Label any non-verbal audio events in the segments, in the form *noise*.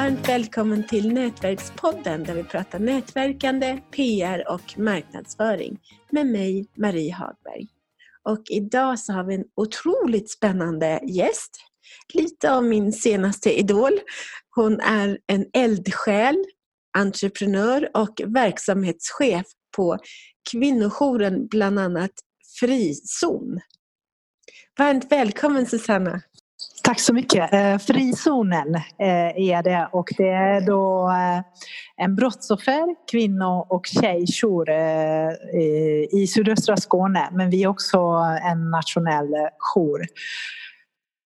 Varmt välkommen till Nätverkspodden där vi pratar nätverkande, PR och marknadsföring med mig Marie Hagberg. Och idag så har vi en otroligt spännande gäst. Lite av min senaste idol. Hon är en eldsjäl, entreprenör och verksamhetschef på kvinnojouren bland annat Frizon. Varmt välkommen Susanna! Tack så mycket. Eh, frizonen eh, är det och det är då eh, en brottsoffer, kvinno och tjejjour i sydöstra Skåne men vi är också en nationell jour.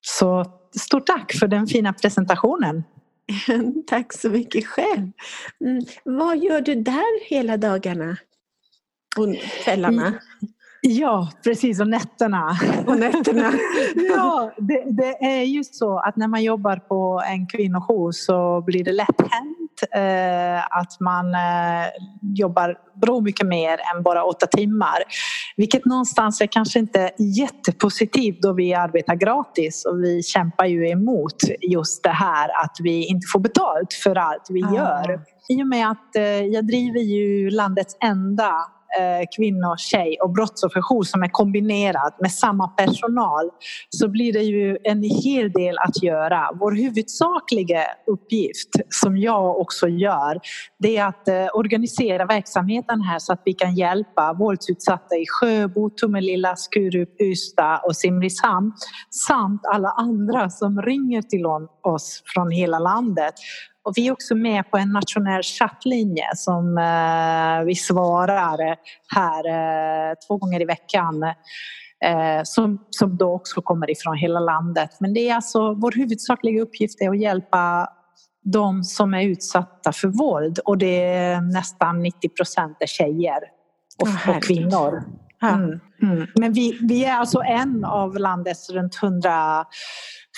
Så stort tack för den fina presentationen. *laughs* tack så mycket själv. Mm, vad gör du där hela dagarna och kvällarna? Ja, precis. Och nätterna. Och nätterna. *laughs* ja, det, det, är ju så att när man jobbar på en kvinnojour så blir det lätt hänt eh, att man eh, jobbar bra mycket mer än bara åtta timmar. Vilket någonstans är kanske inte jättepositivt då vi arbetar gratis och vi kämpar ju emot just det här att vi inte får betalt för allt vi ah. gör. I och med att eh, jag driver ju landets enda eh, kvinno, tjej och brottsofferjour som är kombinerad med samma personal så blir det ju en hel del att göra. Vår huvudsakliga uppgift som jag också gör det är att eh, organisera verksamheten här så att vi kan hjälpa våldsutsatta i Sjöbo, Tomelilla, Skurup, Ystad och Simrishamn samt alla andra som ringer till oss från hela landet och vi är också med på en nationell chattlinje som eh, vi svarar här eh, två gånger i veckan. Eh, som, som då också kommer ifrån hela landet. Men det är alltså vår huvudsakliga uppgift är att hjälpa de som är utsatta för våld och det är nästan 90 procent är tjejer och, oh, och kvinnor. Mm. Mm. Men vi, vi är alltså en av landets runt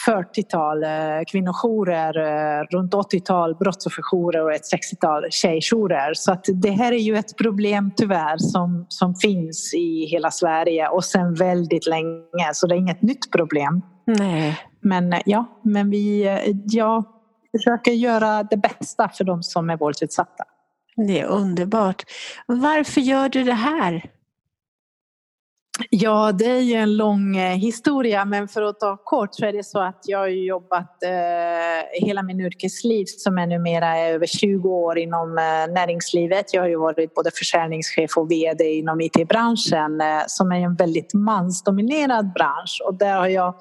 140-tal eh, kvinnojourer, eh, runt 80-tal brottsofferjourer och ett 60-tal tjejjourer. Så att det här är ju ett problem tyvärr som, som finns i hela Sverige och sedan väldigt länge så det är inget nytt problem. Nej. Men eh, ja, men vi ja, försöker göra det bästa för de som är våldsutsatta. Det är underbart. Varför gör du det här? Ja, det är ju en lång eh, historia men för att ta kort så är det så att jag har jobbat eh, hela min yrkesliv som är numera över 20 år inom eh, näringslivet. Jag har ju varit både försäljningschef och VD inom IT-branschen eh, som är en väldigt mansdominerad bransch och där har jag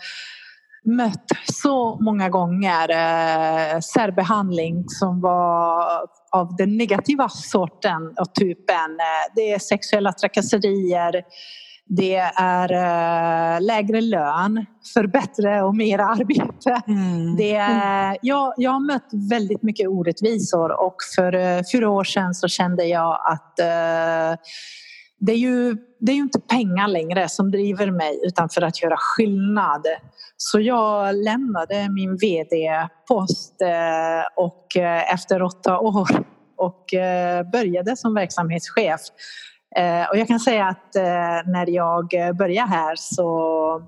mött så många gånger eh, särbehandling som var av den negativa sorten och typen. Eh, det är sexuella trakasserier det är eh, lägre lön för bättre och mer arbete. Mm. Det är, jag, jag har mött väldigt mycket orättvisor och för eh, fyra år sedan så kände jag att eh, det är, ju, det är ju inte pengar längre som driver mig utan för att göra skillnad. Så jag lämnade min VD-post och efter åtta år och började som verksamhetschef och jag kan säga att eh, när jag började här så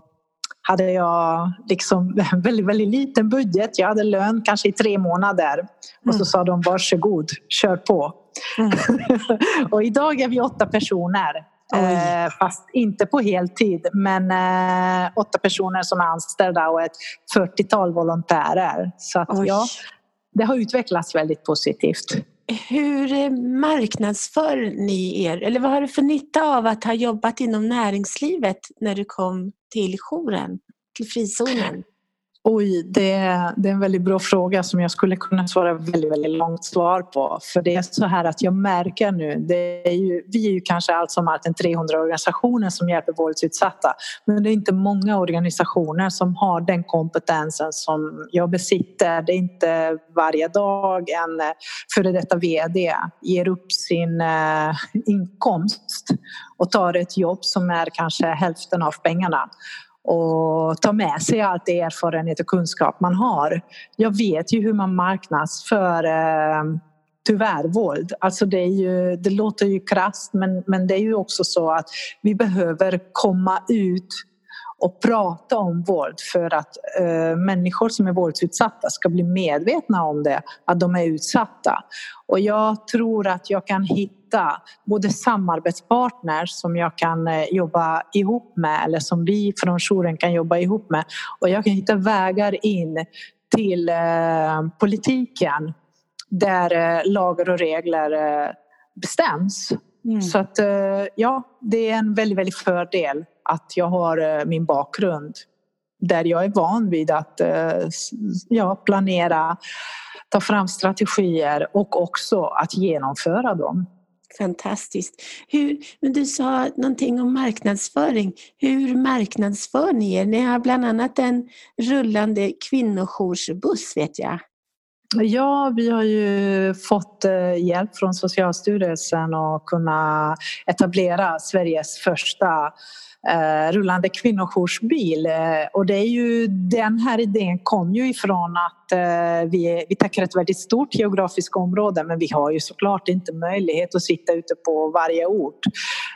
hade jag liksom *laughs* väldigt, väldigt liten budget. Jag hade lön kanske i tre månader och så mm. sa de varsågod, kör på. Mm. *laughs* och idag är vi åtta personer. Eh, fast inte på heltid, men eh, åtta personer som är anställda och ett 40-tal volontärer. Så att, ja, det har utvecklats väldigt positivt hur marknadsför ni er? Eller vad har du för nytta av att ha jobbat inom näringslivet när du kom till jouren, till frizonen? Oj, det är, det är en väldigt bra fråga som jag skulle kunna svara väldigt, väldigt långt svar på. För det är så här att jag märker nu, det är ju, vi är ju kanske allt som allt en 300 organisationer som hjälper våldsutsatta. Men det är inte många organisationer som har den kompetensen som jag besitter. Det är inte varje dag en före detta VD ger upp sin eh, inkomst och tar ett jobb som är kanske hälften av pengarna och ta med sig allt det erfarenhet och kunskap man har. Jag vet ju hur man marknadsför eh, tyvärr våld. Alltså det, är ju, det låter ju krasst men, men det är ju också så att vi behöver komma ut och prata om våld för att uh, människor som är våldsutsatta ska bli medvetna om det, att de är utsatta. Och jag tror att jag kan hitta både samarbetspartners som jag kan uh, jobba ihop med eller som vi från jouren kan jobba ihop med och jag kan hitta vägar in till uh, politiken där lagar och regler bestäms. Mm. Så att ja, det är en väldigt, väldigt fördel att jag har eh, min bakgrund där jag är van vid att eh, ja, planera, ta fram strategier och också att genomföra dem. Fantastiskt. Hur, men du sa någonting om marknadsföring. Hur marknadsför ni er? Ni har bland annat en rullande kvinnojoursbuss vet jag. Ja, vi har ju fått eh, hjälp från Socialstyrelsen att kunna etablera Sveriges första Eh, rullande kvinnojoursbil. Eh, och det är ju, den här idén kom ju ifrån att eh, vi, vi täcker ett väldigt stort geografiskt område men vi har ju såklart inte möjlighet att sitta ute på varje ort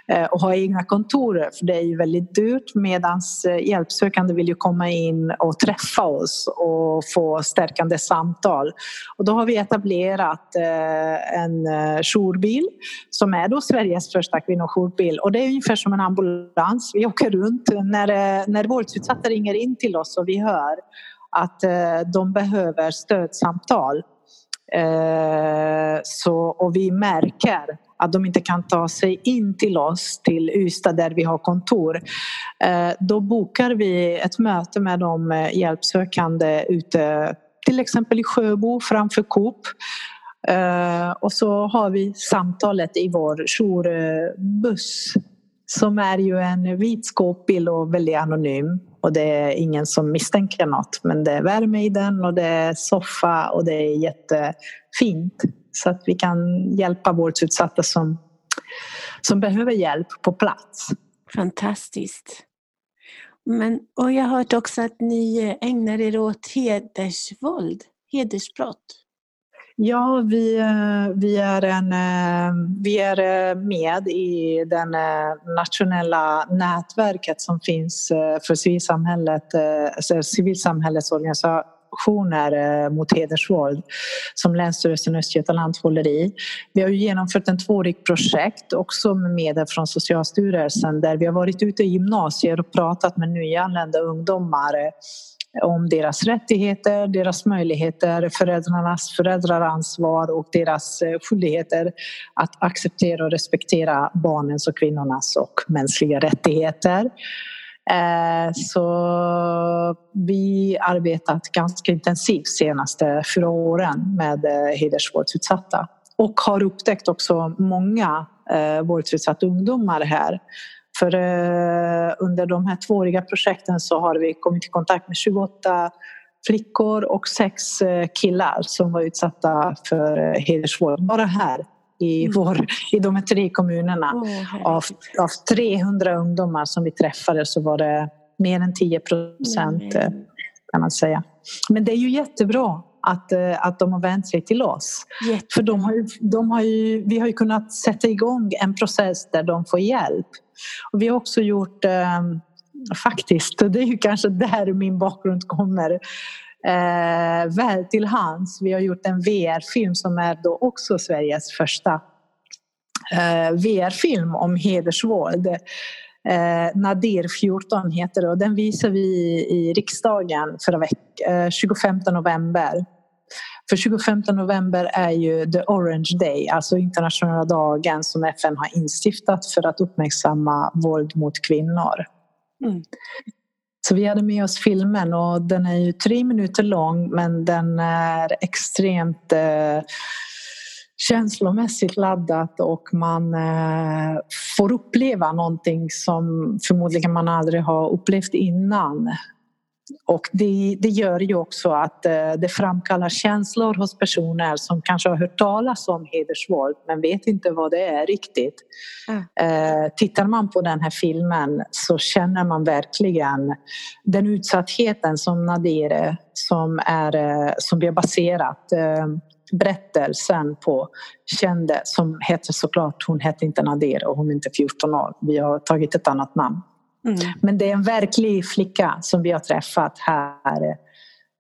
eh, och ha egna kontor för det är ju väldigt dyrt medan eh, hjälpsökande vill ju komma in och träffa oss och få stärkande samtal. Och då har vi etablerat eh, en jourbil som är då Sveriges första kvinnojourbil och det är ungefär som en ambulans vi åker runt när, när våldsutsatta ringer in till oss och vi hör att eh, de behöver stödsamtal. Eh, så, och vi märker att de inte kan ta sig in till oss, till Ystad där vi har kontor. Eh, då bokar vi ett möte med de hjälpsökande ute till exempel i Sjöbo framför Coop. Och så har vi samtalet i vår jourbuss som är ju en vit skåpbil och väldigt anonym. Och det är ingen som misstänker något. Men det är värme i den och det är soffa och det är jättefint. Så att vi kan hjälpa vårdsutsatta som, som behöver hjälp på plats. Fantastiskt. Men, och jag har hört också att ni ägnar er åt hedersvåld, hedersbrott. Ja, vi, eh, vi, är en, eh, vi är eh, med i det nationella nätverket som finns för civilsamhället, civilsamhällets organisationer mot hedersvåld som Länsstyrelsen Östergötland håller i. Vi har genomfört en tvåårigt projekt också med medel från Socialstyrelsen där vi har varit ute i gymnasier och pratat med nyanlända ungdomar om deras rättigheter, deras möjligheter, föräldrarnas föräldraransvar och deras eh, skyldigheter att acceptera och respektera barnens och kvinnornas och mänskliga rättigheter. Eh, så vi har arbetat ganska intensivt de senaste fyra åren med eh, hedersvåldsutsatta och har upptäckt också många våldsutsatta ungdomar här för eh, under de här tvååriga projekten så har vi kommit i kontakt med 28 flickor och sex eh, killar som var utsatta för eh, hedersvåld. Bara här i, mm. vår, i de här tre kommunerna. Oh, av, av 300 ungdomar som vi träffade så var det mer än 10 procent mm. kan man säga. Men det är ju jättebra att, att de har vänt sig till oss. Jättebra. För de har ju, de har ju, vi har ju kunnat sätta igång en process där de får hjälp. Och vi har också gjort, eh, faktiskt, det är ju kanske där min bakgrund kommer eh, väl till hands. Vi har gjort en VR-film som är då också Sveriges första eh, VR-film om hedersvåld. Eh, Nadir 14 heter det och den visar vi i riksdagen förra veckan, eh, 25 november. För 25 november är ju the Orange Day, alltså internationella dagen som FN har instiftat för att uppmärksamma våld mot kvinnor. Mm. Så vi hade med oss filmen och den är ju tre minuter lång men den är extremt eh, känslomässigt laddat och man eh, får uppleva någonting som förmodligen man aldrig har upplevt innan. Och det, det, gör ju också att eh, det framkallar känslor hos personer som kanske har hört talas om hedersvåld men vet inte vad det är riktigt. Mm. Tittar man på den här filmen så känner man verkligen den utsattheten som Nadire som, är, som har baserat berättelsen på kände som heter såklart, hon hette inte Nadir och hon är inte 14 år. Vi har tagit ett annat namn. Mm. Men det är en verklig flicka som vi har träffat här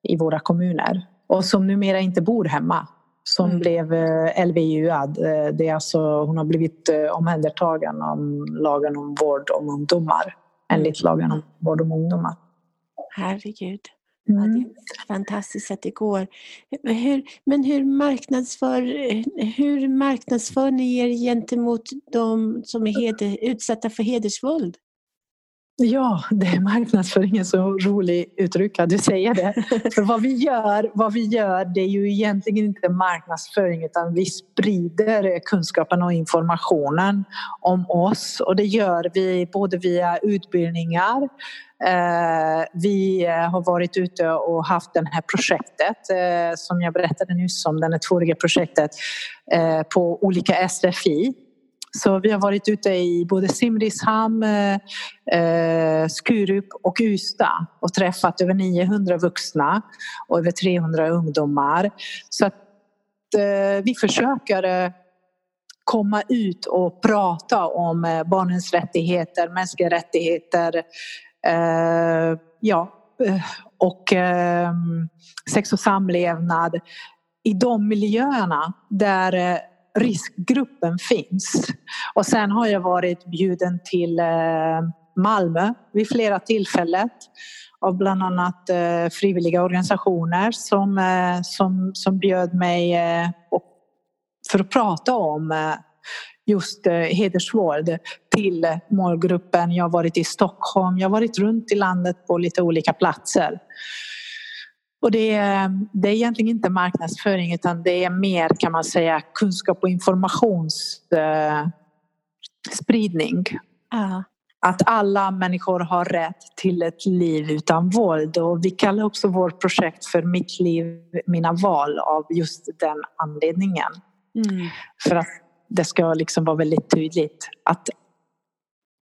i våra kommuner och som numera inte bor hemma. Som mm. blev eh, LVU-ad. Eh, det är alltså, hon har blivit eh, omhändertagen av lagen om vård om ungdomar. Enligt mm. lagen om vård om ungdomar. Herregud. Mm. Ja, det är fantastiskt att det går. Hur, men hur marknadsför, hur marknadsför ni er gentemot de som är heder, utsatta för hedersvåld? Ja, det är marknadsföring så rolig uttryck att du säger det. *laughs* För vad vi, gör, vad vi gör det är ju egentligen inte marknadsföring utan vi sprider kunskapen och informationen om oss. Och det gör vi både via utbildningar. Eh, vi har varit ute och haft det här projektet eh, som jag berättade nyss om, det tvååriga projektet eh, på olika SFI så vi har varit ute i både Simrishamn, eh, eh Skurup och Ystad och träffat över 900 vuxna och över 300 ungdomar. Så att eh, vi försöker eh, komma ut och prata om eh, barnens rättigheter, mänskliga rättigheter eh, ja, eh, och eh, sex och samlevnad i de miljöerna där eh, riskgruppen finns. Och sen har jag varit bjuden till eh, Malmö vid flera tillfällen av bland annat eh, frivilliga organisationer som, eh, som, som bjöd mig för att prata om just hedersvård till målgruppen. Jag har varit i Stockholm, jag har varit runt i landet på lite olika platser. Och det är, det är egentligen inte marknadsföring utan det är mer kan man säga kunskap och informationsspridning. Uh. Att alla människor har rätt till ett liv utan våld och vi kallar också vårt projekt för Mitt liv, mina val av just den anledningen. Mm. För att det ska liksom vara väldigt tydligt att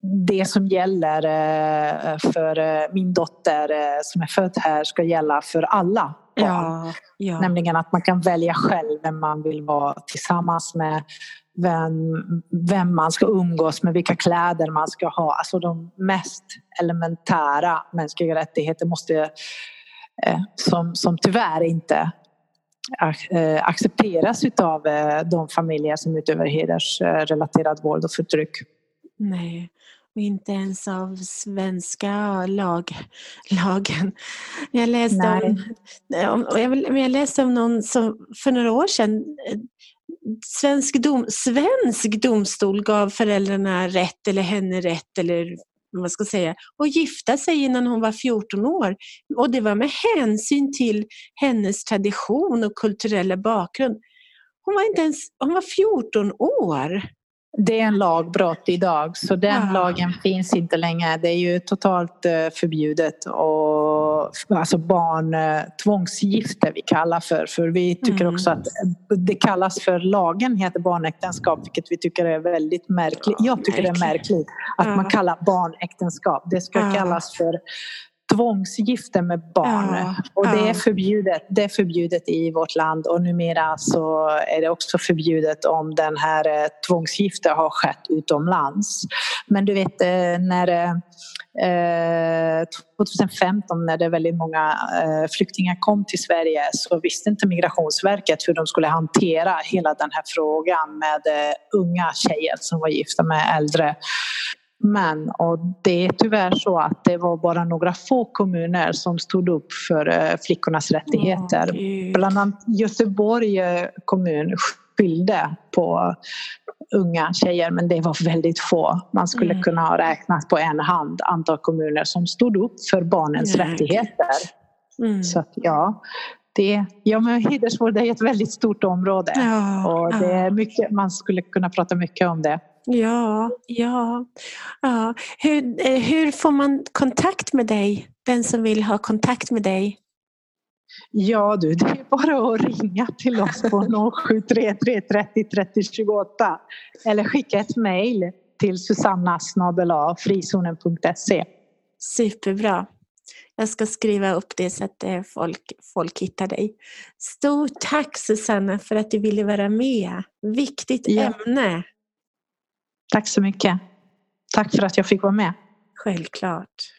det som gäller eh, för eh, min dotter eh, som är född här ska gälla för alla barn. Ja, ja. Nämligen att man kan välja själv vem man vill vara tillsammans med, vem, vem man ska umgås med, vilka kläder man ska ha. Alltså de mest elementära mänskliga rättigheter måste, som, som tyvärr inte accepteras av de familjer som utövar hedersrelaterat våld och förtryck. Nej, och inte ens av svenska lag, *laughs* lagen. Jag läste, om, och jag, jag läste om någon som för några år sedan svensk, dom, svensk domstol gav föräldrarna rätt eller henne rätt eller vad ska säga, att gifta sig innan hon var 14 år. Och det var med hänsyn till hennes tradition och kulturella bakgrund. Hon var, inte ens, hon var 14 år. Det är en lagbrott idag så den ja. lagen finns inte längre. Det är ju totalt eh, förbjudet och alltså barn eh, tvångsgifte vi kallar för för vi tycker mm. också att det kallas för lagen heter barnäktenskap vilket vi tycker är väldigt märkligt. Jag tycker det är märkligt att man kallar barnäktenskap. Det ska kallas för tvångsgifte med barn. Ja, och det ja. är, förbjudet, det är förbjudet i vårt land och numera så är det också förbjudet om den här eh, tvångsgifte har skett utomlands. Men du vet eh, när eh, 2015 när det väldigt många eh, flyktingar kom till Sverige så visste inte Migrationsverket hur de skulle hantera hela den här frågan med eh, unga tjejer som var gifta med äldre män. Och det är tyvärr så att det var bara några få kommuner som stod upp för eh, flickornas rättigheter. Oh, Bland annat Göteborg eh, kommun skyllde på unga tjejer men det var väldigt få. Man skulle mm. kunna ha räknat på en hand antal kommuner som stod upp för barnens mm. rättigheter. Mm. Så att, ja, det, ja, men hedersvåld är ett väldigt stort område ja, och det är mycket, man skulle kunna prata mycket om det. Ja, ja. ja. Hur, eh, hur får man kontakt med dig? Den som vill ha kontakt med dig? Ja du, det är bara att ringa till oss på 0733 30 30 28 eller skicka ett mejl till susanna frizonen.se. Superbra. Jag ska skriva upp det så att eh, folk, folk hittar dig. Stort tack Susanna för att du ville vara med. Viktigt ja. ämne. Tack så mycket. Tack för att jag fick vara med. Självklart.